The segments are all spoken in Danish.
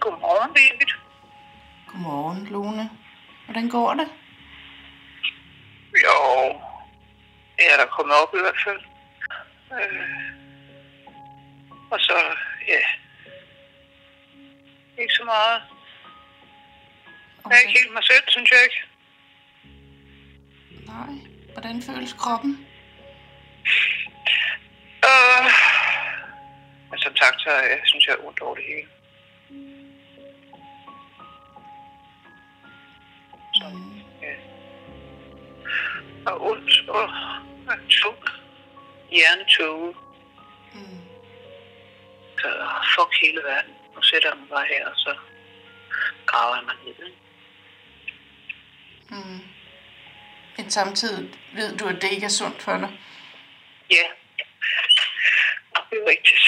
Godmorgen, Birgit. Godmorgen, Lone. Hvordan går det? Jo, jeg er da kommet op i hvert fald. Øh, og så, ja, ikke så meget. Jeg er ikke helt mig selv, synes jeg ikke. Nej. Hvordan føles kroppen? som sagt, så jeg synes jeg er ondt over det hele. Så, ja. Og ondt og tung. Hjernetog. Mm. Så fuck hele verden. Nu sætter mig bare her, og så graver jeg mig ned. Mm. Men samtidig ved du, at det ikke er sundt for dig. Ja, det er rigtigt.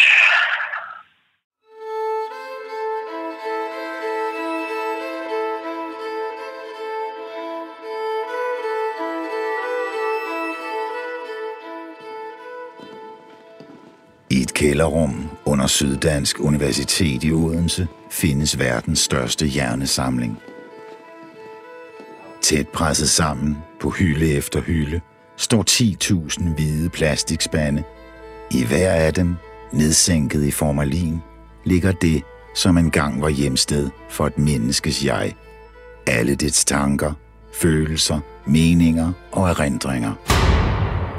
I et kælderrum under Syddansk Universitet i Odense findes verdens største hjernesamling. Tæt presset sammen på hylde efter hylde står 10.000 hvide plastikspande. I hver af dem, nedsænket i formalin, ligger det, som engang var hjemsted for et menneskes jeg. Alle dets tanker, følelser, meninger og erindringer.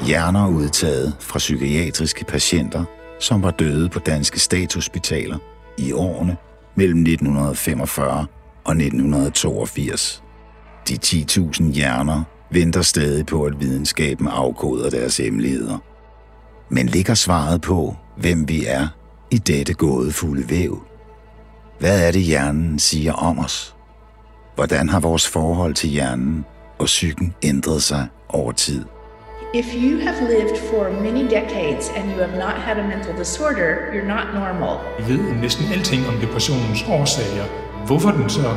Hjerner udtaget fra psykiatriske patienter, som var døde på danske statshospitaler i årene mellem 1945 og 1982. De 10.000 hjerner venter stadig på, at videnskaben afkoder deres hemmeligheder. Men ligger svaret på, hvem vi er i dette gådefulde væv? Hvad er det, hjernen siger om os? Hvordan har vores forhold til hjernen og psyken ændret sig over tid? If you have lived for many decades and you have not had a mental disorder, you're not normal. Vi ved næsten alting om depressionens årsager. Hvorfor den så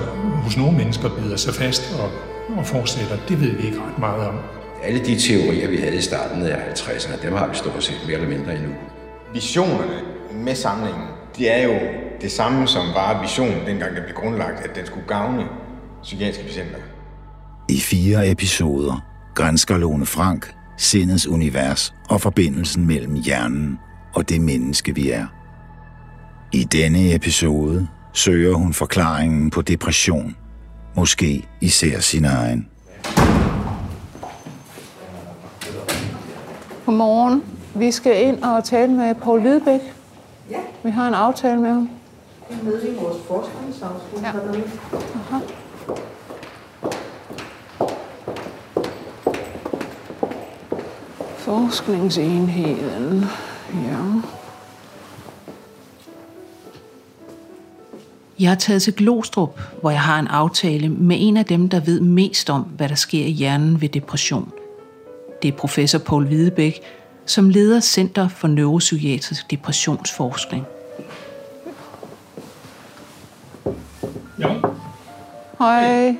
hos nogle mennesker bider sig fast og, og fortsætter, det ved vi ikke ret meget om. Alle de teorier, vi havde i starten af 50'erne, dem har vi stort set mere eller mindre endnu. Visionerne med samlingen, det er jo det samme, som var visionen dengang, den blev grundlagt, at den skulle gavne psykiatriske patienter. I fire episoder grænsker Lone Frank sindets univers og forbindelsen mellem hjernen og det menneske, vi er. I denne episode søger hun forklaringen på depression, måske især sin egen. Godmorgen. Vi skal ind og tale med Paul Lidbæk. Ja. Vi har en aftale med ham. Jeg er med i vores forskningsafsnit Ja. Aha. Forskningsenheden. Ja. Jeg er taget til Glostrup, hvor jeg har en aftale med en af dem, der ved mest om, hvad der sker i hjernen ved depression. Det er professor Paul Hvidebæk, som leder Center for Neuropsykiatrisk Depressionsforskning. Ja, Hej.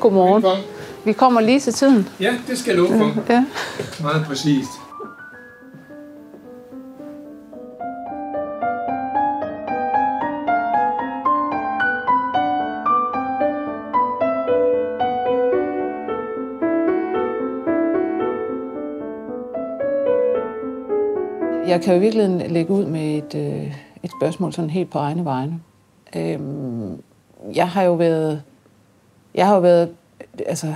Godmorgen. Vi kommer lige til tiden. ja det skal jeg love for. Ja. Meget præcist. Jeg kan jo i virkeligheden lægge ud med et, øh, et spørgsmål sådan helt på egne vegne. Øhm, jeg har jo været, jeg har jo været altså,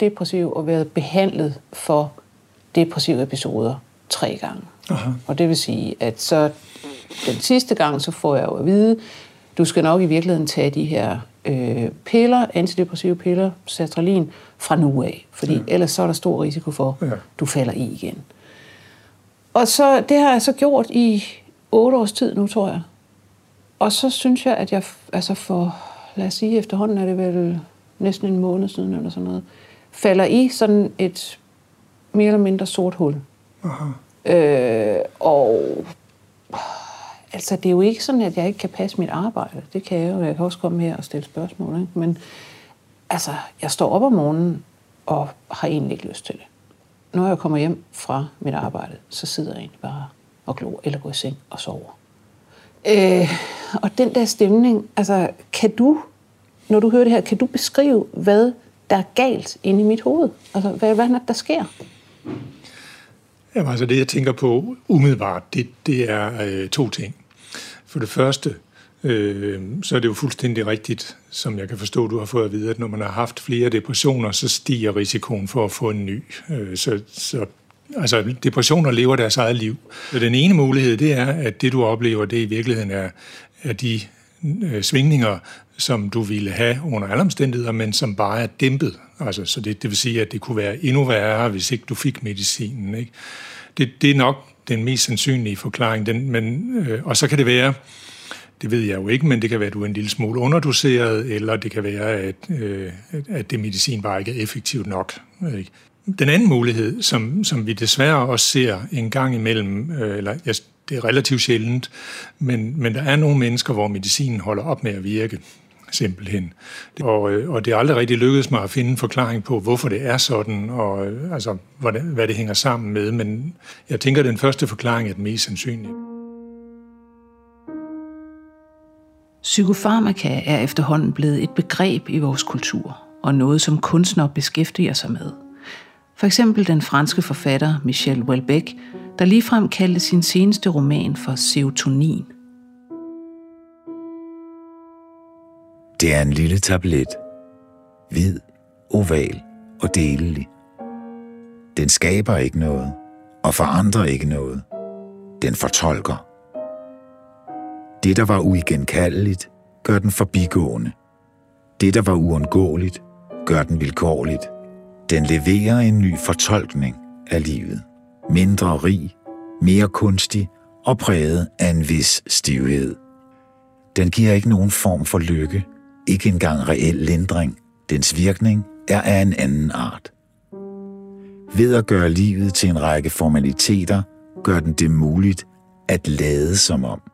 depressiv og været behandlet for depressive episoder tre gange. Aha. Og det vil sige, at så den sidste gang, så får jeg jo at vide, du skal nok i virkeligheden tage de her øh, piller, antidepressive piller, sertralin, fra nu af. Fordi ja. ellers så er der stor risiko for, at Ja. du falder i igen. Og så, det har jeg så gjort i otte års tid nu, tror jeg. Og så synes jeg, at jeg altså for, lad os sige, efterhånden er det vel næsten en måned siden eller sådan noget, falder i sådan et mere eller mindre sort hul. Aha. Øh, og altså, det er jo ikke sådan, at jeg ikke kan passe mit arbejde. Det kan jeg jo. Jeg kan også komme her og stille spørgsmål. Ikke? Men altså, jeg står op om morgenen og har egentlig ikke lyst til det. Når jeg kommer hjem fra mit arbejde, så sidder jeg egentlig bare og glor, eller går i seng og sover. Øh, og den der stemning, altså kan du, når du hører det her, kan du beskrive, hvad der er galt inde i mit hoved? Altså, hvad, hvad er det, der sker? Jamen, altså det, jeg tænker på umiddelbart, det, det er øh, to ting. For det første, øh, så er det jo fuldstændig rigtigt, som jeg kan forstå, du har fået at vide, at når man har haft flere depressioner, så stiger risikoen for at få en ny. Øh, så, så altså, depressioner lever deres eget liv. Så den ene mulighed, det er, at det du oplever, det i virkeligheden er, er de øh, svingninger, som du ville have under alle omstændigheder, men som bare er dæmpet. Altså, så det, det vil sige, at det kunne være endnu værre, hvis ikke du fik medicinen. Ikke? Det, det er nok den mest sandsynlige forklaring. Den, men, øh, og så kan det være, det ved jeg jo ikke, men det kan være, at du er en lille smule underdoseret, eller det kan være, at, øh, at det medicin bare ikke er effektivt nok. Ikke? Den anden mulighed, som, som vi desværre også ser en gang imellem, øh, eller ja, det er relativt sjældent, men, men der er nogle mennesker, hvor medicinen holder op med at virke simpelthen. Og, øh, og det er aldrig rigtig lykkedes mig at finde en forklaring på, hvorfor det er sådan, og øh, altså, hvad hvad det hænger sammen med. Men jeg tænker, at den første forklaring er den mest sandsynlige. Psykofarmaka er efterhånden blevet et begreb i vores kultur, og noget, som kunstnere beskæftiger sig med. For eksempel den franske forfatter Michel Houellebecq, der ligefrem kaldte sin seneste roman for Serotonin – Det er en lille tablet. Hvid, oval og delelig. Den skaber ikke noget og forandrer ikke noget. Den fortolker. Det, der var uigenkaldeligt, gør den forbigående. Det, der var uundgåeligt, gør den vilkårligt. Den leverer en ny fortolkning af livet. Mindre rig, mere kunstig og præget af en vis stivhed. Den giver ikke nogen form for lykke, ikke engang reel lindring. Dens virkning er af en anden art. Ved at gøre livet til en række formaliteter, gør den det muligt at lade som om.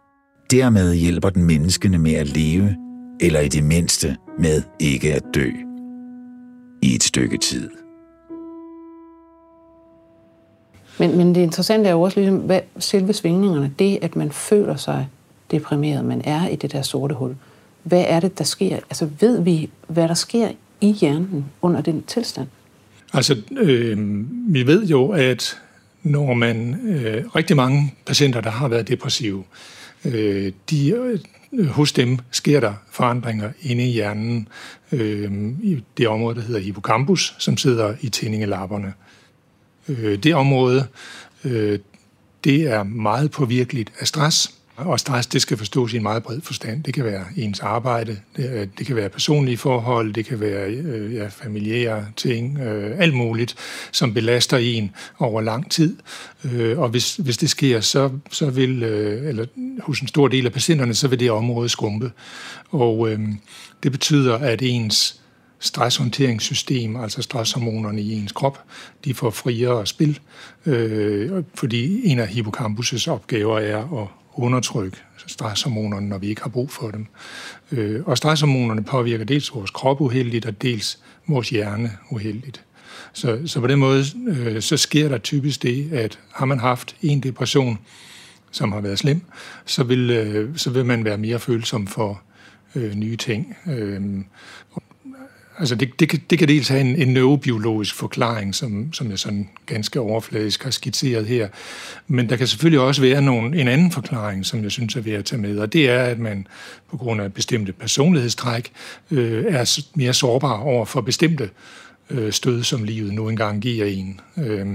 Dermed hjælper den menneskene med at leve, eller i det mindste med ikke at dø. I et stykke tid. Men, men det interessante er jo også ligesom, hvad selve svingningerne, det at man føler sig deprimeret, man er i det der sorte hul hvad er det, der sker? Altså ved vi, hvad der sker i hjernen under den tilstand? Altså, øh, vi ved jo, at når man, øh, rigtig mange patienter, der har været depressive, øh, de, øh, hos dem sker der forandringer inde i hjernen, øh, i det område, der hedder hippocampus, som sidder i tændingelapperne. Øh, det område, øh, det er meget påvirkeligt af stress, og stress, det skal forstås i en meget bred forstand. Det kan være ens arbejde, det, det kan være personlige forhold, det kan være øh, ja, familiære ting, øh, alt muligt, som belaster en over lang tid. Øh, og hvis, hvis det sker, så, så vil, øh, eller hos en stor del af patienterne, så vil det område skrumpe. Og øh, det betyder, at ens stresshåndteringssystem, altså stresshormonerne i ens krop, de får friere spil, øh, fordi en af hippocampus' opgaver er at undertrykke altså stresshormonerne, når vi ikke har brug for dem. Øh, og stresshormonerne påvirker dels vores krop uheldigt, og dels vores hjerne uheldigt. Så, så på den måde, øh, så sker der typisk det, at har man haft en depression, som har været slem, så vil, øh, så vil man være mere følsom for øh, nye ting. Øh, Altså det, det, kan, det kan dels have en, en neurobiologisk forklaring, som, som jeg sådan ganske overfladisk har skitseret her. Men der kan selvfølgelig også være nogle, en anden forklaring, som jeg synes er værd at tage med, og det er, at man på grund af bestemte personlighedstræk øh, er mere sårbar over for bestemte øh, stød, som livet nu engang giver en. Øh,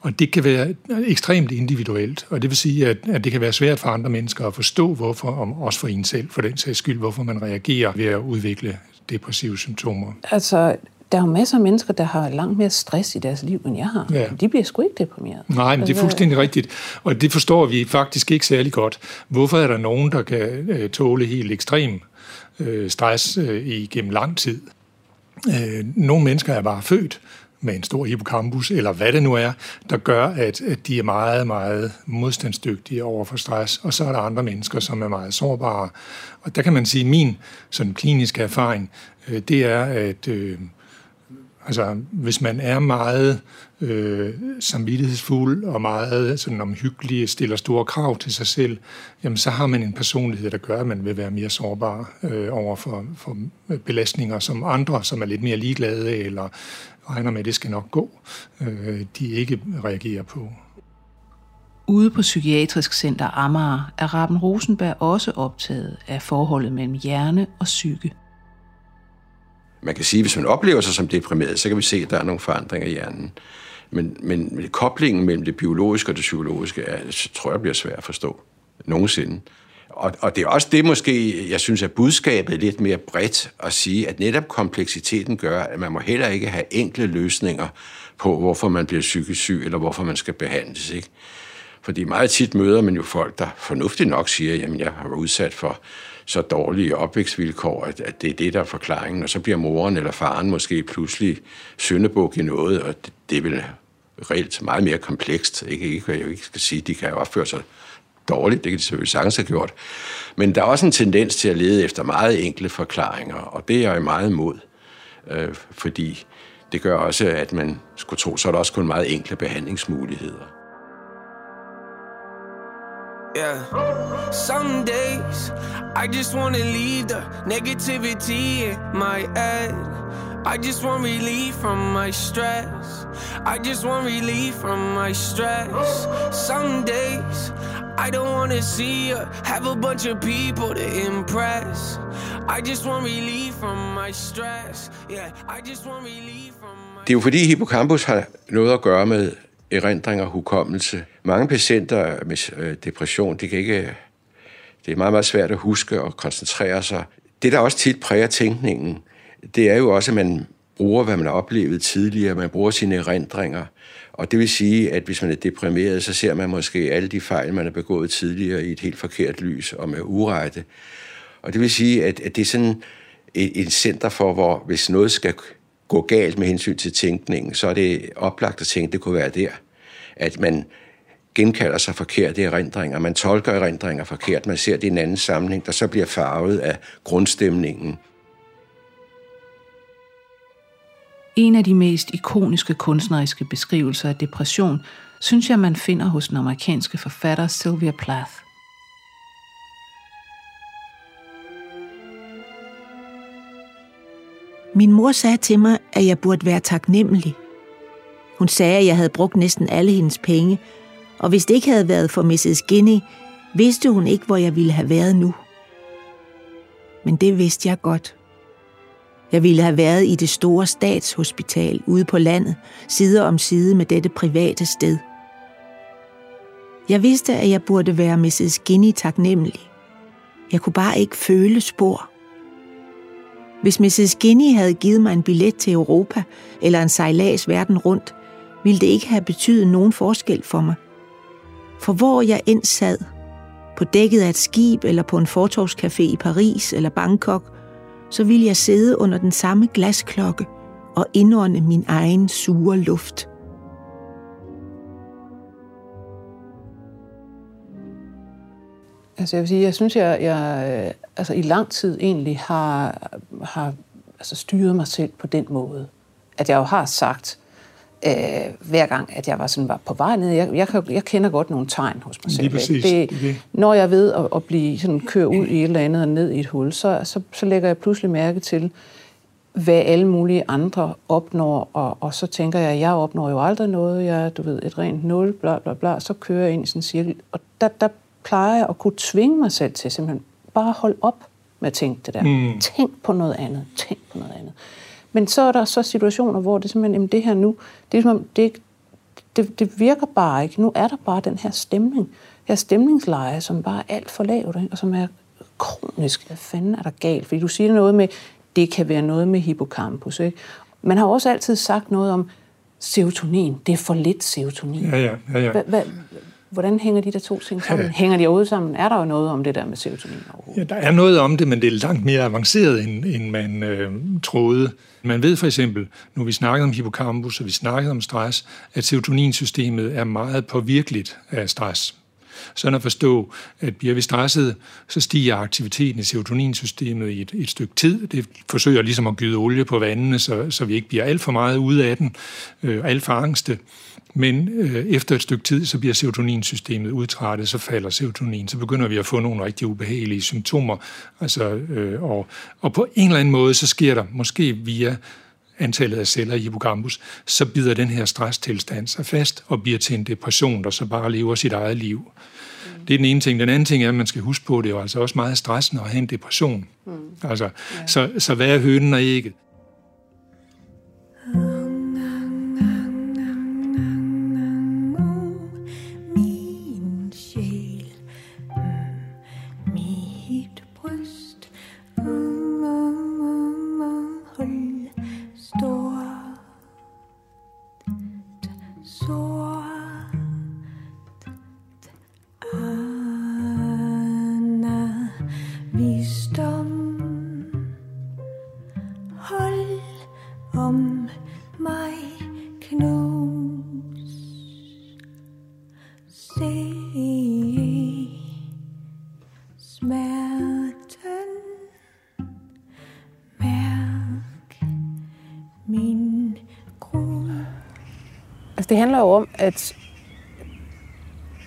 og det kan være ekstremt individuelt, og det vil sige, at, at det kan være svært for andre mennesker at forstå, hvorfor, og også for en selv, for den sags skyld, hvorfor man reagerer ved at udvikle depressive symptomer? Altså, der er jo masser af mennesker, der har langt mere stress i deres liv, end jeg har. Ja. De bliver sgu ikke deprimeret. Nej, men det er altså, fuldstændig rigtigt. Og det forstår vi faktisk ikke særlig godt. Hvorfor er der nogen, der kan øh, tåle helt ekstrem øh, stress øh, igennem lang tid? nogle mennesker er bare født med en stor hippocampus, eller hvad det nu er, der gør, at, at de er meget, meget modstandsdygtige over for stress. Og så er der andre mennesker, som er meget sårbare. Og der kan man sige, at min sådan kliniske erfaring, øh, det er, at øh, Altså, hvis man er meget øh, samvittighedsfuld og meget sådan omhyggelig, stiller store krav til sig selv, jamen så har man en personlighed, der gør, at man vil være mere sårbar øh, over for, for øh, belastninger, som andre, som er lidt mere ligeglade eller regner med, at det skal nok gå, øh, de ikke reagerer på. Ude på Psykiatrisk Center Amager er Raben Rosenberg også optaget af forholdet mellem hjerne og psyke. Man kan sige, at hvis man oplever sig som deprimeret, så kan vi se, at der er nogle forandringer i hjernen. Men, men koblingen mellem det biologiske og det psykologiske, er, tror jeg bliver svært at forstå nogensinde. Og, og det er også det måske, jeg synes, at budskabet er lidt mere bredt at sige, at netop kompleksiteten gør, at man må heller ikke have enkle løsninger på, hvorfor man bliver psykisk syg, eller hvorfor man skal behandles. Ikke? Fordi meget tit møder man jo folk, der fornuftigt nok siger, jamen jeg har været udsat for så dårlige opvækstvilkår, at, at det er det, der er forklaringen. Og så bliver moren eller faren måske pludselig syndebuk i noget, og det, det er vel reelt meget mere komplekst. Ikke, ikke jeg ikke skal sige, de kan jo opføre sig dårligt, det kan de selvfølgelig sagtens have gjort. Men der er også en tendens til at lede efter meget enkle forklaringer, og det er jeg meget imod, øh, fordi det gør også, at man skulle tro, så er der også kun meget enkle behandlingsmuligheder. Yeah. Some days I just wanna leave the negativity in my head. I just want relief from my stress. I just want relief from my stress. Some days I don't wanna see you have a bunch of people to impress. I just want relief from my stress. Yeah, I just want relief from my Det er jo fordi hippocampus har noget at gøre med erindring og hukommelse. Mange patienter med øh, depression, de kan ikke, det er meget, meget svært at huske og koncentrere sig. Det, der også tit præger tænkningen, det er jo også, at man bruger, hvad man har oplevet tidligere, man bruger sine erindringer. Og det vil sige, at hvis man er deprimeret, så ser man måske alle de fejl, man har begået tidligere i et helt forkert lys og med urette. Og det vil sige, at, at det er sådan et, et center for, hvor hvis noget skal gå galt med hensyn til tænkningen, så er det oplagt at tænke, at det kunne være der. At man genkalder sig forkerte erindringer, man tolker erindringer forkert, man ser det i en anden sammenhæng, der så bliver farvet af grundstemningen. En af de mest ikoniske kunstneriske beskrivelser af depression, synes jeg, man finder hos den amerikanske forfatter Sylvia Plath. Min mor sagde til mig, at jeg burde være taknemmelig. Hun sagde, at jeg havde brugt næsten alle hendes penge, og hvis det ikke havde været for Mrs. Guinea, vidste hun ikke, hvor jeg ville have været nu. Men det vidste jeg godt. Jeg ville have været i det store statshospital ude på landet, side om side med dette private sted. Jeg vidste, at jeg burde være Mrs. Guinea taknemmelig. Jeg kunne bare ikke føle spor. Hvis Mrs. Guinea havde givet mig en billet til Europa eller en sejlads verden rundt, ville det ikke have betydet nogen forskel for mig. For hvor jeg end sad, på dækket af et skib eller på en fortorvscafé i Paris eller Bangkok, så ville jeg sidde under den samme glasklokke og indånde min egen sure luft. Altså jeg vil sige, jeg synes, jeg, jeg øh, altså i lang tid egentlig har, har altså styret mig selv på den måde, at jeg jo har sagt, øh, hver gang, at jeg var sådan var på vej ned. Jeg, jeg, jeg kender godt nogle tegn hos mig selv. Lige præcis. Det, det. Når jeg ved at, at blive sådan køre ud i et eller andet og ned i et hul, så, så, så lægger jeg pludselig mærke til, hvad alle mulige andre opnår, og, og så tænker jeg, at jeg opnår jo aldrig noget, jeg du ved, et rent nul, bla bla bla, så kører jeg ind i sådan en cirkel, og der, der plejer jeg at kunne tvinge mig selv til simpelthen bare holde op med at tænke det der. Mm. Tænk på noget andet, tænk på noget andet. Men så er der så situationer, hvor det simpelthen, jamen det her nu, det er som om, det, det, det virker bare ikke. Nu er der bare den her stemning, her stemningsleje, som bare er alt for lavt, ikke? og som er kronisk. Hvad fanden er der galt? Fordi du siger noget med, det kan være noget med hippocampus. Ikke? Man har også altid sagt noget om serotonin. Det er for lidt serotonin. Ja, ja, ja. ja. Hva, Hvordan hænger de der to ting sammen? Hænger de overhovedet sammen? Er der jo noget om det der med serotonin overhovedet? Ja, der er noget om det, men det er langt mere avanceret, end, end man øh, troede. Man ved for eksempel, nu vi snakkede om hippocampus, og vi snakkede om stress, at serotoninsystemet er meget påvirkeligt af stress. Sådan at forstå, at bliver vi stresset, så stiger aktiviteten i serotoninsystemet i et, et stykke tid. Det forsøger ligesom at gyde olie på vandene, så, så vi ikke bliver alt for meget ude af den, øh, alt for angste. Men øh, efter et stykke tid, så bliver serotoninsystemet udtrættet, så falder serotonin, så begynder vi at få nogle rigtig ubehagelige symptomer. Altså, øh, og, og på en eller anden måde, så sker der måske via antallet af celler i hippocampus, så bider den her stresstilstand sig fast og bliver til en depression, der så bare lever sit eget liv. Det er den ene ting. Den anden ting er, at man skal huske på, at det er jo altså også meget stressende at have en depression. Mm. Altså, ja. så, så hvad er hønen og ægget?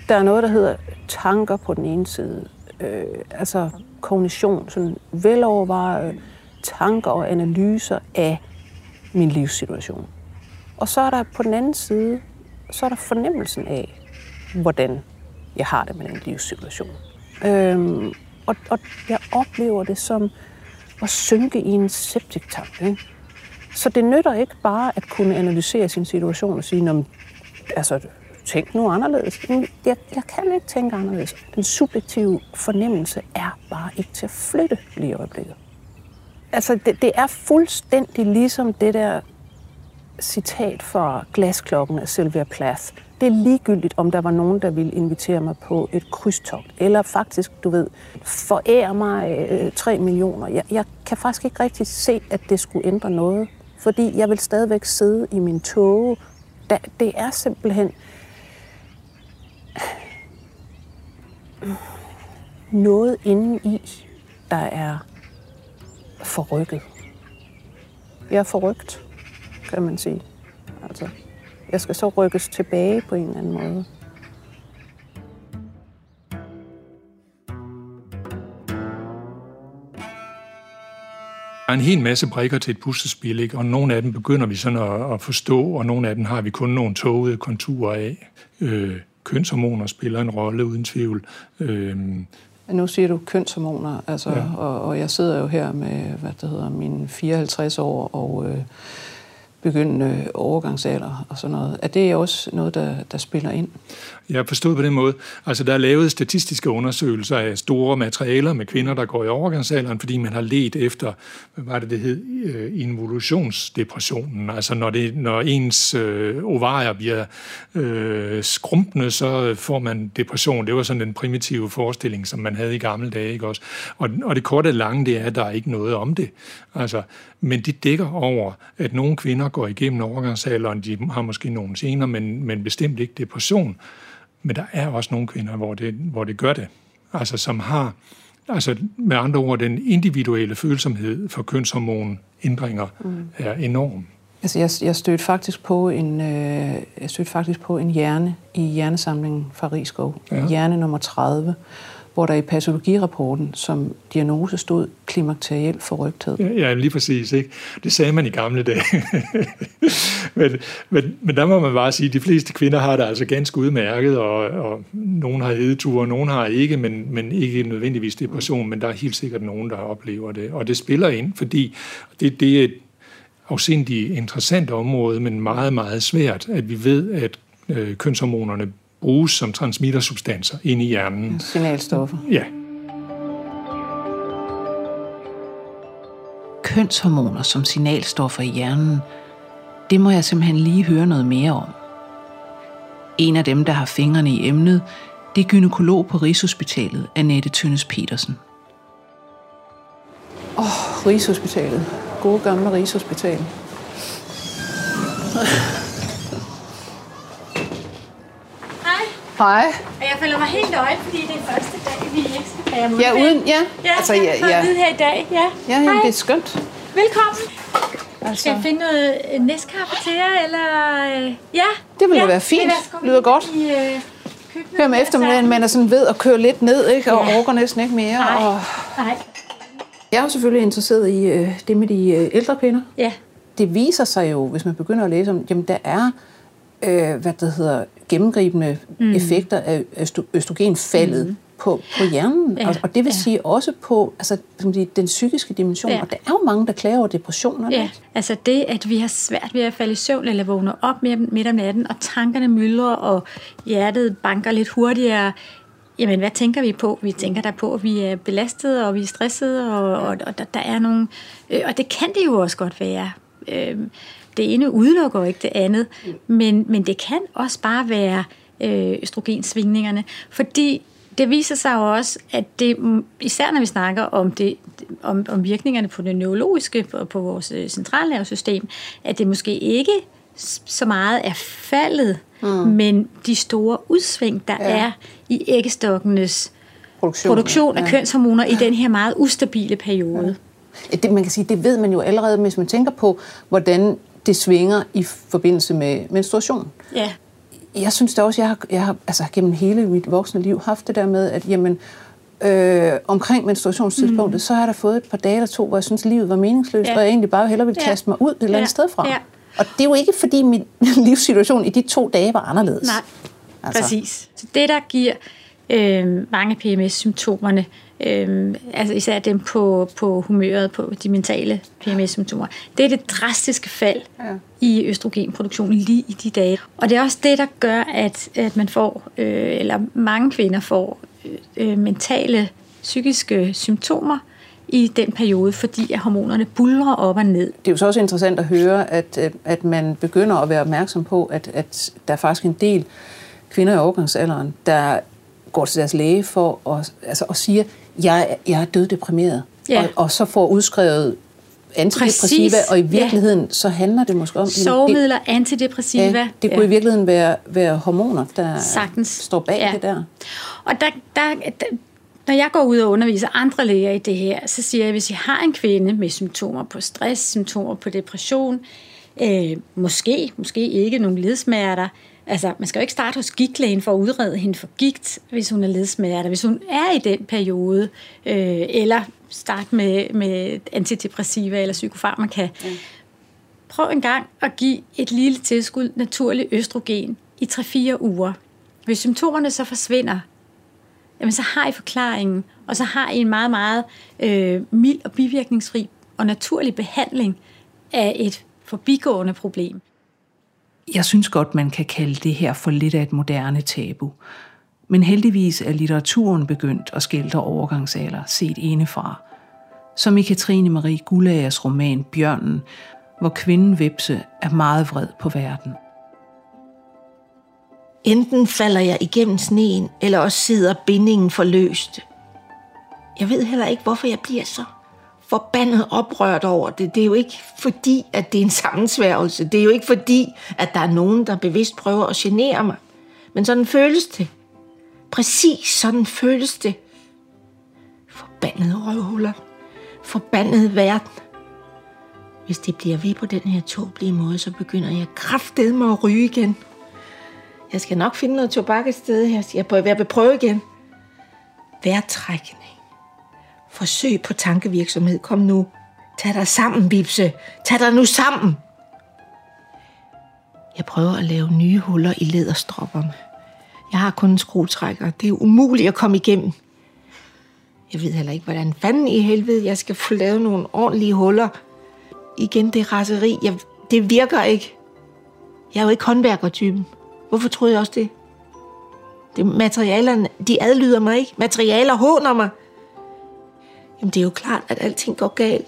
Der er noget, der hedder tanker på den ene side. Øh, altså kognition, sådan velovervejede øh, tanker og analyser af min livssituation. Og så er der på den anden side, så er der fornemmelsen af, hvordan jeg har det med den livssituation. Øhm, og, og jeg oplever det som at synke i en septiktank. Ikke? Så det nytter ikke bare at kunne analysere sin situation og sige, altså, tænk nu anderledes. Mm, jeg, jeg kan ikke tænke anderledes. Den subjektive fornemmelse er bare ikke til at flytte lige i øjeblikket. Altså, det, det er fuldstændig ligesom det der citat fra Glasklokken af Sylvia Plath. Det er ligegyldigt, om der var nogen, der ville invitere mig på et krydstogt, eller faktisk, du ved, forære mig øh, 3 millioner. Jeg, jeg kan faktisk ikke rigtig se, at det skulle ændre noget fordi jeg vil stadigvæk sidde i min tåge. Det er simpelthen noget inden i, der er forrykket. Jeg er forrygt, kan man sige. Altså, jeg skal så rykkes tilbage på en eller anden måde. er en hel masse brikker til et puslespil, ikke? og nogle af dem begynder vi sådan at, at forstå, og nogle af dem har vi kun nogle tågede konturer af. Øh, kønshormoner spiller en rolle uden tvivl. Øh, nu siger du kønshormoner, altså, ja. og, og jeg sidder jo her med, hvad det hedder, mine 54 år, og øh, begyndende overgangsalder og sådan noget. Er det også noget, der, der spiller ind? Jeg forstod på den måde. Altså, der er lavet statistiske undersøgelser af store materialer med kvinder, der går i overgangsalderen, fordi man har let efter, hvad var det, det hed, øh, involutionsdepressionen. Altså, når, det, når ens øh, ovarier bliver øh, skrumpende, så får man depression. Det var sådan den primitive forestilling, som man havde i gamle dage, ikke også? Og, og det korte og lange, det er, at der er ikke noget om det. Altså, men det dækker over, at nogle kvinder går igennem overgangsalderen, de har måske nogle senere, men, men bestemt ikke depression. Men der er også nogle kvinder, hvor det, hvor det gør det. Altså som har, altså med andre ord, den individuelle følsomhed for kønshormonændringer mm. er enorm. Altså jeg, jeg stødte faktisk på en øh, jeg stødte faktisk på en hjerne i hjernesamlingen fra Rigskov, ja. hjerne nummer 30, hvor der i patologirapporten som diagnose stod klimakteriel forrygthed. Ja, ja, lige præcis. Ikke? Det sagde man i gamle dage. men, men, men der må man bare sige, at de fleste kvinder har det altså ganske udmærket, og, og nogen har hedeture, og nogen har ikke, men, men ikke nødvendigvis depression, men der er helt sikkert nogen, der oplever det. Og det spiller ind, fordi det, det er et afsindigt interessant område, men meget, meget svært, at vi ved, at øh, kønshormonerne bruges som transmittersubstanser ind i hjernen. Signalstoffer. Ja. Kønshormoner som signalstoffer i hjernen, det må jeg simpelthen lige høre noget mere om. En af dem, der har fingrene i emnet, det er gynekolog på Rigshospitalet, Annette Tønnes Petersen. Åh, oh, Rigshospitalet. Gode gamle Rigshospital. Hej. Og jeg føler mig helt øje, fordi det er første dag, vi ikke skal bære Ja, uden, ja. Ja, altså, ja, ja, ja. her i dag. Ja, Ja, jamen, Hej. det er skønt. Velkommen. Altså. Skal jeg finde noget øh, næstkaffe til jer, eller... øh, Ja. Det ville ja. være fint. værsgo, Lyder godt. I, øh, køkkenet Hør med eftermiddagen, man er sådan ved at køre lidt ned, ikke? Og Ja. orker næsten ikke mere. Nej. Og Nej. jeg er selvfølgelig interesseret i øh, det med de øh, ældre kvinder. Ja. Det viser sig jo, hvis man begynder at læse om, jamen der er, øh, hvad det hedder, gennemgribende Mm. effekter af østro- østrogenfaldet mm. på, på hjernen. Ja. Og, og det vil ja. sige også på altså, den psykiske dimension. Ja. Og der er jo mange, der klager over depressioner. Ja, altså det, at vi har svært ved at falde i søvn eller vågne op midt midt om natten, og tankerne myldrer, og hjertet banker lidt hurtigere. Jamen, hvad tænker vi på? Vi tænker der på, at vi er belastede, og vi er stressede, og, og, og der, der er nogle... Øh, og det kan det jo også godt være. Øh, det ene udelukker ikke det andet, men, men det kan også bare være øh, østrogensvingningerne, fordi det viser sig jo også, at det, mm, især når vi snakker om, det, om, om virkningerne på det neurologiske, på, på vores øh, centralnervesystem, at det måske ikke så meget er faldet, mm. men de store udsving, der. Ja. er i æggestokkenes Produktion, produktion af ja. kønshormoner i den her meget ustabile periode. Ja, Det, man kan sige, det ved man jo allerede, hvis man tænker på, hvordan det svinger i forbindelse med menstruation. Ja. Jeg synes da også, jeg har, jeg har altså, gennem hele mit voksne liv haft det der med, at jamen, øh, omkring menstruationstidspunktet, mm. så har jeg da fået et par dage eller to, hvor jeg synes, livet var meningsløst, Ja. og jeg egentlig bare hellere ville Ja. kaste mig ud et eller andet Ja. sted fra. Ja. Og det er jo ikke, fordi min livssituation i de to dage var anderledes. Nej, altså. præcis. Så det, der giver øh, mange PMS-symptomerne, øh, altså især dem på, på humøret, på de mentale PMS-symptomer, det er det drastiske fald Ja. i østrogenproduktionen lige i de dage. Og det er også det, der gør, at, at man får, øh, eller mange kvinder får øh, mentale, psykiske symptomer i den periode, fordi at hormonerne bulrer op og ned. Det er jo så også interessant at høre, at, at- at man begynder at være opmærksom på, at, at der er faktisk en del kvinder i overgangsalderen, der går til deres læge for at, altså, og siger, jeg, er- jeg er døddeprimeret. Ja. Og, og så får udskrevet antidepressiva, Præcis. og i virkeligheden ja. så handler det måske om... Sovemidler, antidepressiva. Det, ja, det kunne ja. i virkeligheden være, være hormoner, der Sagtens. står bag Ja. det der. Og der, der, der, når jeg går ud og underviser andre læger i det her, så siger jeg, at hvis I har en kvinde med symptomer på stress, symptomer på depression, øh, måske, måske ikke nogle ledsmerter, altså man skal jo ikke starte hos gigtlægen for at udrede hende for gigt, hvis hun er ledsmerter, hvis hun er i den periode, øh, eller starte med, med antidepressiva eller psykofarmaka. Mm. Prøv en gang at give et lille tilskud naturlig østrogen i 3-4 uger. Hvis symptomerne så forsvinder, jamen så har I forklaringen, og så har I en meget, meget øh, mild og bivirkningsfri og naturlig behandling af et forbigående problem. Jeg synes godt, man kan kalde det her for lidt af et moderne tabu. Men heldigvis er litteraturen begyndt at skældre overgangsalder set indefra. Som i Katrine Marie Gullagers roman Bjørnen, hvor kvinden Vepse er meget vred på verden. Enten falder jeg igennem sneen, eller også sidder bindingen for løst. Jeg ved heller ikke, hvorfor jeg bliver så forbandet oprørt over det. Det er jo ikke fordi, at det er en sammensværgelse. Det er jo ikke fordi, at der er nogen, der bevidst prøver at genere mig. Men sådan føles det. Præcis sådan føles det. Forbandede røvhuller. Forbandet verden. Hvis det bliver ved på den her tåbelige måde, så begynder jeg kraftedeme at ryge igen. Jeg skal nok finde noget tobak et sted her. Jeg vil prøve igen. Værtrækken Forsøg på tankevirksomhed. Kom nu. Tag dig sammen, Bibse. Tag dig nu sammen. Jeg prøver at lave nye huller i læderstropperne. Jeg har kun en skruetrækker. Det er umuligt at komme igennem. Jeg ved heller ikke, hvordan fanden i helvede jeg skal få lavet nogle ordentlige huller. Igen, det raseri. Jeg, det virker ikke. Jeg er jo ikke håndværkertypen. Hvorfor troede jeg også det? det materialerne, de adlyder mig ikke. Materialer håner mig. Jamen, det er jo klart, at alting går galt.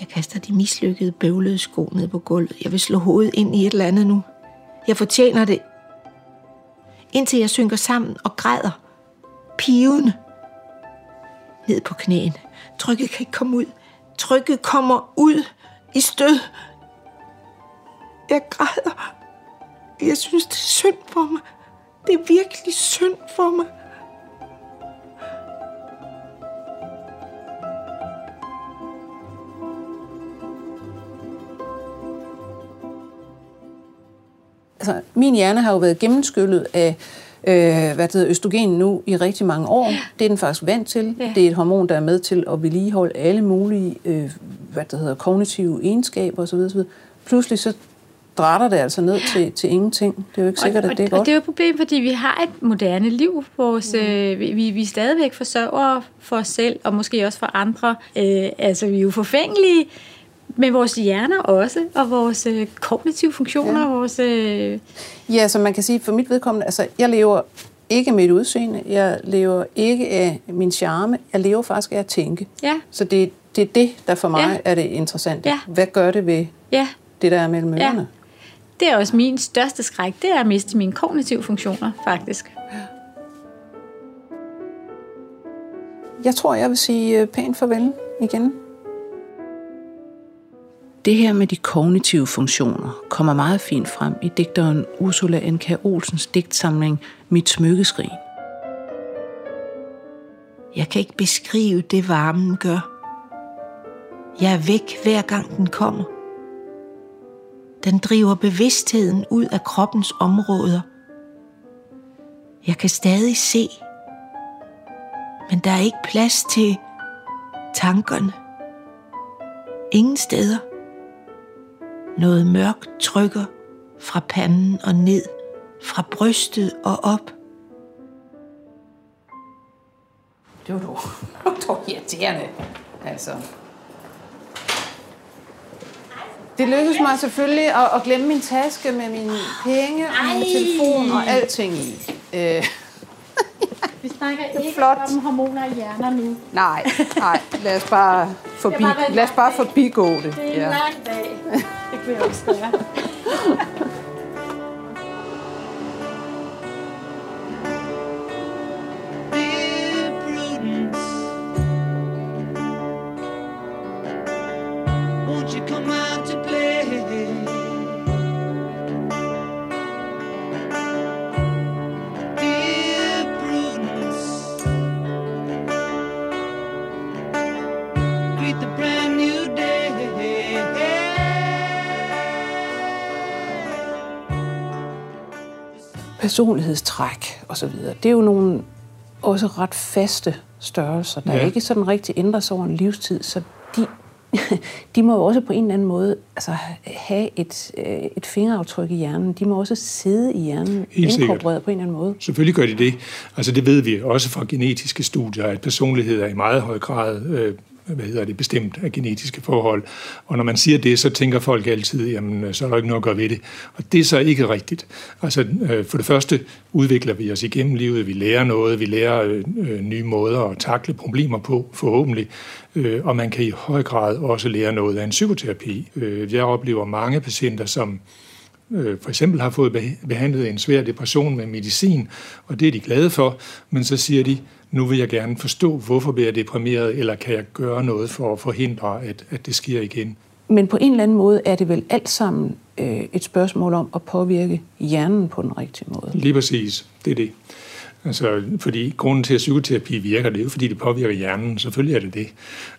Jeg kaster de mislykkede, bøvlede sko ned på gulvet. Jeg vil slå hovedet ind i et eller andet nu. Jeg fortjener det. Indtil jeg synker sammen og græder. Piven. Ned på knæen. Trykket kan ikke komme ud. Trykket kommer ud i stød. Jeg græder. Jeg synes, det er synd for mig. Det er virkelig synd for mig. Altså, min hjerne har jo været gennemskyllet af øh, hvad det hedder, østrogen nu i rigtig mange år. Det er den faktisk vant til. Ja. Det er et hormon, der er med til at vedligeholde alle mulige øh, hvad det hedder, kognitive egenskaber osv. osv. Pludselig så drætter det altså ned til, til ingenting. Det er jo ikke sikkert, og, at det er godt. Og det er jo et problem, fordi vi har et moderne liv. Vores, mm. øh, vi, vi er stadigvæk forsørger for os selv, og måske også for andre. Øh, altså, vi er jo forfængelige med vores hjerner også, og vores øh, kognitive funktioner. Ja. Vores, øh... Ja, så man kan sige, for mit vedkommende, altså, jeg lever ikke med et udseende, jeg lever ikke af min charme, jeg lever faktisk af at tænke. Ja. Så det, det er det, der for mig Ja. er det interessante. Ja. Hvad gør det ved Ja. det, der er mellem Ja. ørerne? Det er også min største skræk, det er at miste mine kognitive funktioner, faktisk. Jeg tror, jeg vil sige øh, pænt farvel igen. Det her med de kognitive funktioner kommer meget fint frem i digteren Ursula N.K. Olsens digtsamling Mit smykkeskrig. Jeg kan ikke beskrive det, varmen gør. Jeg er væk, hver gang den kommer. Den driver bevidstheden ud af kroppens områder. Jeg kan stadig se, men der er ikke plads til tankerne. Ingen steder. Noget mørkt trykker fra panden og ned, fra brystet og op. Det var dog, det var irriterende. Altså. Det lykkedes mig selvfølgelig at, at glemme min taske med mine penge og min telefon og alting i. Øh, Vi snakker ikke flot. om hormoner i hjerner nu. nej, nej, lad os bare, forbi, Det en lad os bare forbigå det. Det er en Ja. lang dag. Det kunne jeg også gøre. personlighedstræk og så videre. Det er jo nogle også ret faste størrelser, der Ja. ikke sådan rigtig ændrer sig over en livstid, så de, de må jo også på en eller anden måde altså, have et, øh, et fingeraftryk i hjernen. De må også sidde i hjernen, Helt inkorporeret på en eller anden måde. Selvfølgelig gør de det. Altså det ved vi også fra genetiske studier, at personlighed er i meget høj grad øh, hvad hedder det, bestemt af genetiske forhold. Og når man siger det, så tænker folk altid, jamen øh, så er der ikke noget at gøre ved det. Og det er så ikke rigtigt. Altså øh, for det første udvikler vi os igennem livet, vi lærer noget, vi lærer øh, nye måder at takle problemer på, forhåbentlig. Og man kan i høj grad også lære noget af en psykoterapi. Jeg oplever mange patienter, som øh, for eksempel har fået beh- behandlet en svær depression med medicin, og det er de glade for, men så siger de, nu vil jeg gerne forstå, hvorfor bliver jeg deprimeret, eller kan jeg gøre noget for at forhindre, at, at det sker igen. Men på en eller anden måde er det vel alt sammen øh, et spørgsmål om at påvirke hjernen på den rigtige måde. Lige præcis, det er det. Altså, fordi grunden til, at psykoterapi virker, det er jo, fordi det påvirker hjernen. Selvfølgelig er det det.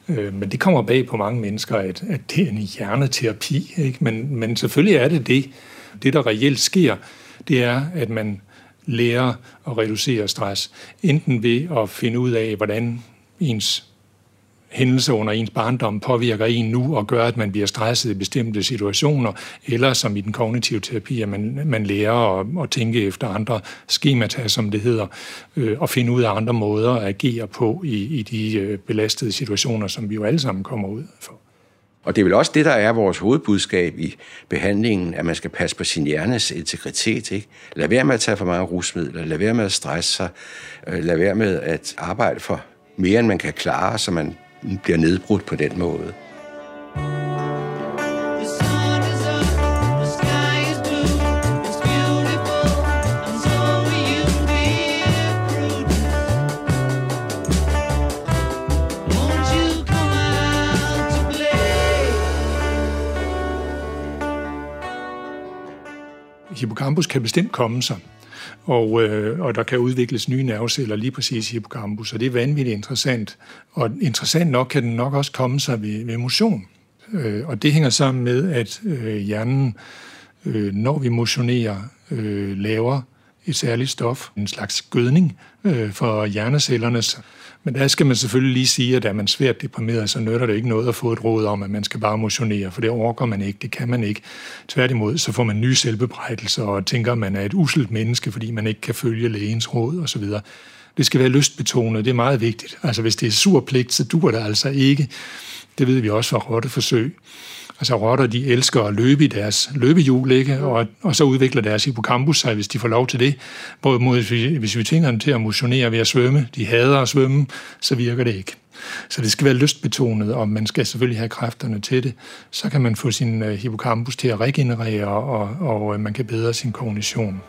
Øh, men det kommer bag på mange mennesker, at, at det er en hjerneterapi. Ikke? Men, men selvfølgelig er det det. Det, der reelt sker, det er, at man lærer at reducere stress. Enten ved at finde ud af, hvordan ens hændelser under ens barndom påvirker en nu og gør, at man bliver stresset i bestemte situationer, eller som i den kognitive terapi, at man, man lærer at, at tænke efter andre skemata, som det hedder, øh, og finde ud af andre måder at agere på i, i de øh, belastede situationer, som vi jo alle sammen kommer ud for. Og det er vel også det, der er vores hovedbudskab i behandlingen, at man skal passe på sin hjernes integritet. Ikke? Lad være med at tage for mange rusmidler, lad være med at stresse sig, øh, lad være med at arbejde for mere, end man kan klare, så man bliver nedbrudt på den måde. Hippocampus kan bestemt komme sig. og, øh, og der kan udvikles nye nerveceller lige præcis i hippocampus, og det er vanvittigt interessant. Og interessant nok kan den nok også komme sig ved, ved motion. Øh, og det hænger sammen med, at øh, hjernen, øh, når vi motionerer, øh, laver et særligt stof, en slags gødning øh, for hjernecellernes men der skal man selvfølgelig lige sige, at er man svært deprimeret, så nytter det ikke noget at få et råd om, at man skal bare motionere, for det overgår man ikke, det kan man ikke. Tværtimod, så får man nye selvbebrejdelser og tænker, at man er et uselt menneske, fordi man ikke kan følge lægens råd osv. Det skal være lystbetonet, det er meget vigtigt. Altså hvis det er sur pligt, så duer det altså ikke. Det ved vi også fra rotteforsøg. Altså rotter, de elsker at løbe i deres løbehjul, ikke? Og, og så udvikler deres hippocampus sig, hvis de får lov til det. Hvorimod, hvis vi, hvis vi tænker dem til at motionere ved at svømme, de hader at svømme, så virker det ikke. Så det skal være lystbetonet, og man skal selvfølgelig have kræfterne til det. Så kan man få sin øh, hippocampus til at regenerere, og, og øh, man kan bedre sin kognition.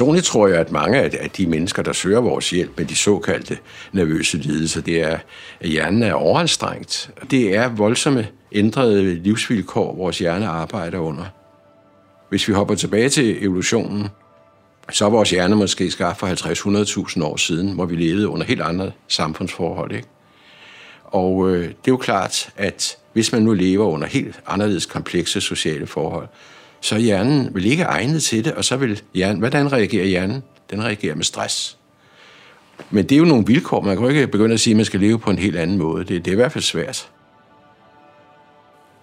Personligt tror jeg, at mange af de mennesker, der søger vores hjælp med de såkaldte nervøse lidelser, det er, at hjernen er overanstrengt. Det er voldsomme ændrede livsvilkår, vores hjerne arbejder under. Hvis vi hopper tilbage til evolutionen, så er vores hjerne måske skabt for 50-100.000 år siden, hvor vi levede under helt andre samfundsforhold. Ikke? Og øh, det er jo klart, at hvis man nu lever under helt anderledes komplekse sociale forhold, så er hjernen vil ikke egnet til det, og så vil hjernen, hvordan reagerer hjernen? Den reagerer med stress. Men det er jo nogle vilkår. Man kan jo ikke begynde at sige, at man skal leve på en helt anden måde. Det, det er i hvert fald svært.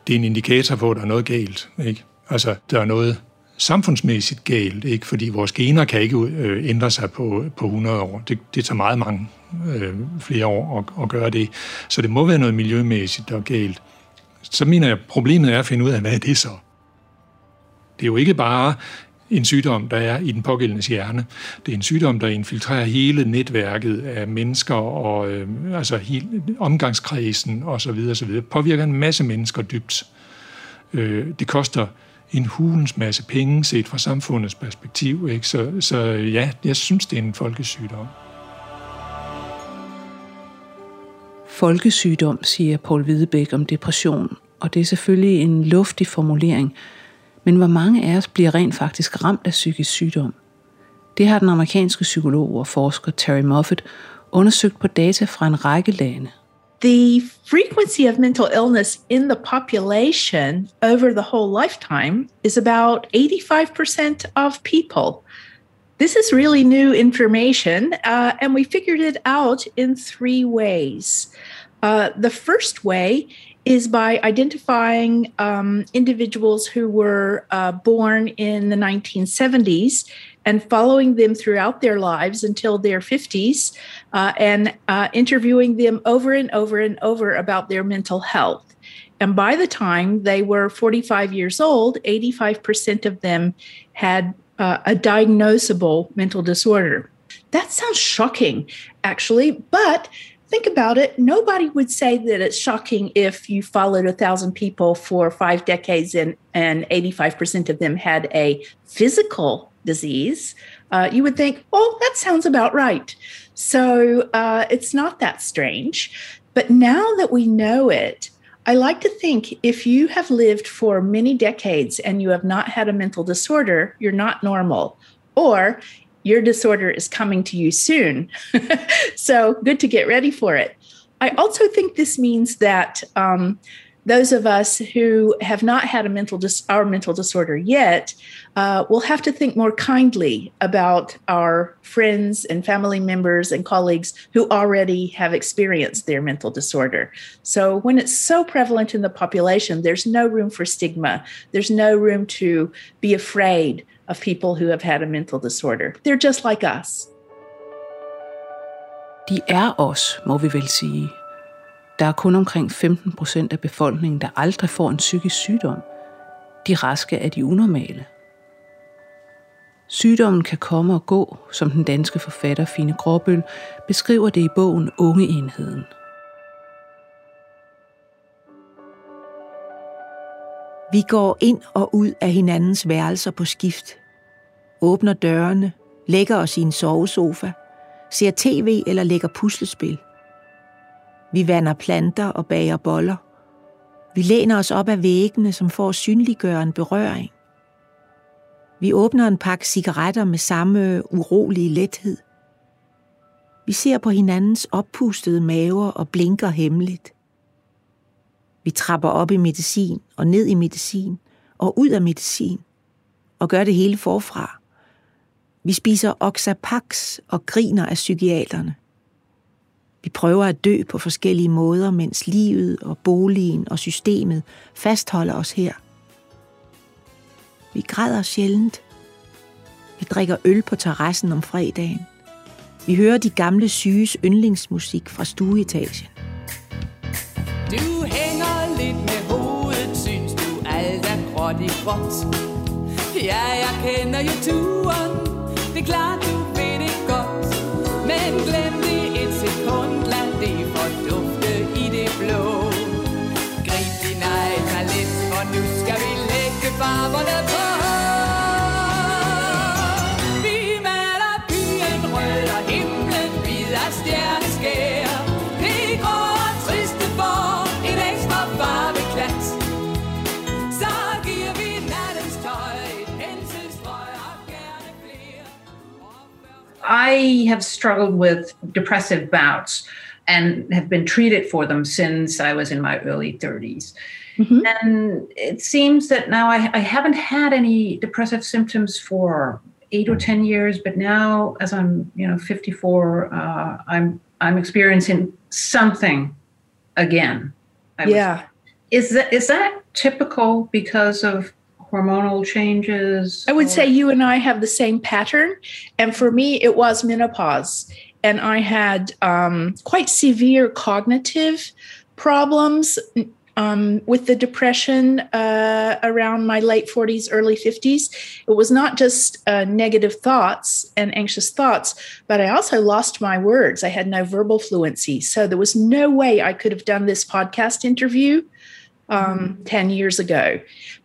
Det er en indikator på, at der er noget galt. Ikke? Altså, der er noget samfundsmæssigt galt, ikke? fordi vores gener kan ikke øh, ændre sig på, på 100 år. Det, det tager meget mange øh, flere år at, at gøre det. Så det må være noget miljømæssigt, der er galt. Så mener jeg, at problemet er at finde ud af, hvad er det så? Det er jo ikke bare en sygdom, der er i den pågældende hjerne. Det er en sygdom, der infiltrerer hele netværket af mennesker og øh, altså hele omgangskredsen osv. osv. Påvirker en masse mennesker dybt. Øh, det koster en hulens masse penge set fra samfundets perspektiv. Ikke? Så, så ja, jeg synes, det er en folkesygdom. Folkesygdom, siger Paul Hvidebæk om depression, og det er selvfølgelig en luftig formulering – men hvor mange af os bliver rent faktisk ramt af psykisk sygdom? Det har den amerikanske psykolog og forsker Terry Moffat undersøgt på data fra en række lande. The frequency of mental illness in the population over the whole lifetime is about 85% of people. This is really new information, uh, and we figured it out in three ways. Uh, the first way is by identifying um, individuals who were uh, born in the 1970s and following them throughout their lives until their 50s uh, and uh, interviewing them over and over and over about their mental health. And by the time they were 45 years old, 85% of them had uh, a diagnosable mental disorder. That sounds shocking, actually, but think about it, nobody would say that it's shocking if you followed a thousand people for five decades and, and 85% of them had a physical disease. Uh, you would think, oh, that sounds about right. So uh, it's not that strange. But now that we know it, I like to think if you have lived for many decades and you have not had a mental disorder, you're not normal. Or your disorder is coming to you soon. so good to get ready for it. I also think this means that um, those of us who have not had a mental dis- our mental disorder yet uh, will have to think more kindly about our friends and family members and colleagues who already have experienced their mental disorder. So when it's so prevalent in the population, there's no room for stigma. There's no room to be afraid of people who have had a mental disorder. They're just like us. De er os, må vi vel sige. Der er kun omkring 15 procent af befolkningen, der aldrig får en psykisk sygdom. De raske er de unormale. Sygdommen kan komme og gå, som den danske forfatter Fine Gråbøl beskriver det i bogen Ungeenheden. Vi går ind og ud af hinandens værelser på skift. Åbner dørene, lægger os i en sovesofa, ser tv eller lægger puslespil. Vi vander planter og bager boller. Vi læner os op ad væggene, som får synliggøre en berøring. Vi åbner en pakke cigaretter med samme urolige lethed. Vi ser på hinandens oppustede maver og blinker hemmeligt. Vi trapper op i medicin og ned i medicin og ud af medicin og gør det hele forfra. Vi spiser Oxapax og griner af psykiaterne. Vi prøver at dø på forskellige måder, mens livet og boligen og systemet fastholder os her. Vi græder sjældent. Vi drikker øl på terrassen om fredagen. Vi hører de gamle syges yndlingsmusik fra stueetagen. Alt er gråt gråt. Ja, jeg kender jo turen, det er klart du ved det godt. Men glem det et sekund, lad det fordufte i det blå. Grib din egen talent, for nu skal vi lægge farverne I have struggled with depressive bouts and have been treated for them since I was in my early 30s. And it seems that now I, I haven't had any depressive symptoms for eight or 10 years, but now as I'm, you know, 54, uh, I'm, I'm experiencing something again. I Yeah. Is that, is that typical because of hormonal changes? I would or- say you and I have the same pattern. And for me, it was menopause. And I had um, quite severe cognitive problems um, with the depression uh, around my late 40s, early 50s. It was not just uh, negative thoughts and anxious thoughts, but I also lost my words. I had no verbal fluency. So there was no way I could have done this podcast interview um, 10 years ago,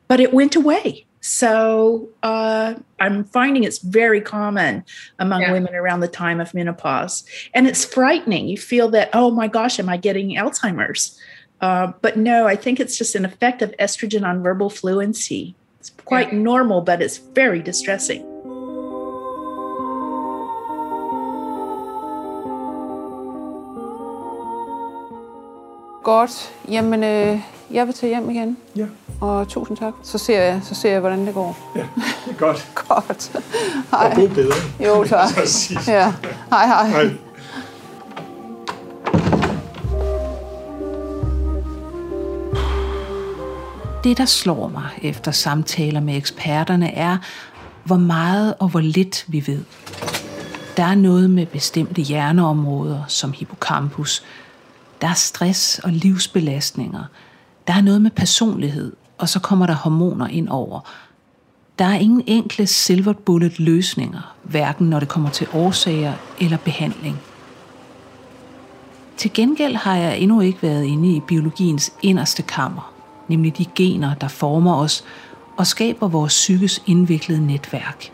but it went away. So uh, I'm finding it's very common among women around the time of menopause. And it's frightening. You feel that, oh my gosh, am I getting Alzheimer's? Uh, but no, I think it's just an effect of estrogen on verbal fluency. It's quite normal, but it's very distressing. Godt. Jamen, øh, jeg vil tage hjem igen. Ja. Og tusind tak. Så ser jeg, så ser jeg hvordan det går. Ja, det er godt. Godt. Hej. Og god bedring. Jo, tak. Ja. Hej, hej. Hej. Det, der slår mig efter samtaler med eksperterne, er, hvor meget og hvor lidt vi ved. Der er noget med bestemte hjerneområder, som hippocampus. Der er stress og livsbelastninger. Der er noget med personlighed, og så kommer der hormoner ind over. Der er ingen enkle silver bullet løsninger, hverken når det kommer til årsager eller behandling. Til gengæld har jeg endnu ikke været inde i biologiens inderste kammer, nemlig de gener, der former os og skaber vores psykes indviklede netværk.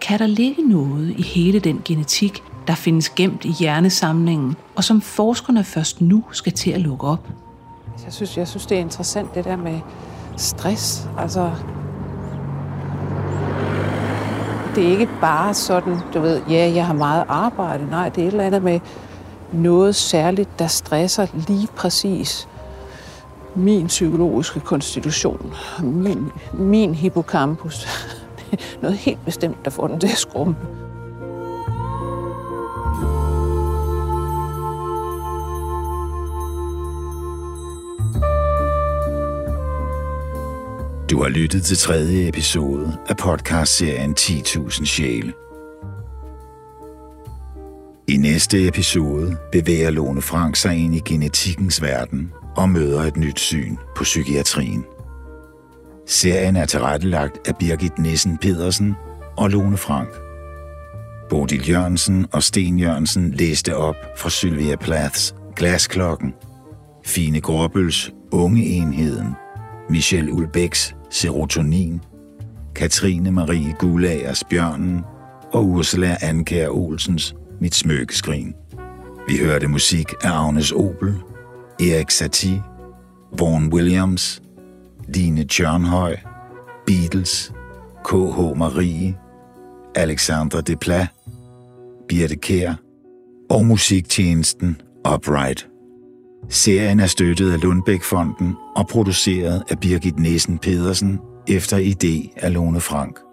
Kan der ligge noget i hele den genetik, der findes gemt i hjernesamlingen, og som forskerne først nu skal til at lukke op? Altså, jeg synes, jeg synes, det er interessant, det der med stress. Altså, det er ikke bare sådan, du ved, ja, jeg har meget arbejde. Nej, det er et eller andet med noget særligt, der stresser lige præcis min psykologiske konstitution, min, min hippocampus. Noget helt bestemt, der får den til at skrumme. Du har lyttet til tredje episode af podcastserien 10.000 sjæle. I næste episode bevæger Lone Frank sig ind i genetikkens verden og møder et nyt syn på psykiatrien. Serien er tilrettelagt af Birgit Nissen Pedersen og Lone Frank. Bodil Jørgensen og Sten Jørgensen læste op fra Sylvia Plaths Glasklokken, Fine Gråbøls Unge Enheden, Michel Ulbæks Serotonin, Katrine Marie Gulagers Bjørnen og Ursula Anker Olsens Mit Smykkeskrin. Vi hørte musik af Agnes Opel, Erik Satie, Vaughan Williams, Line Tjørnhøj, Beatles, K.H. Marie, Alexandra Desplat, Birte Kær og musiktjenesten Upright. Serien er støttet af Lundbæk-fonden og produceret af Birgit Nissen Pedersen efter idé af Lone Frank.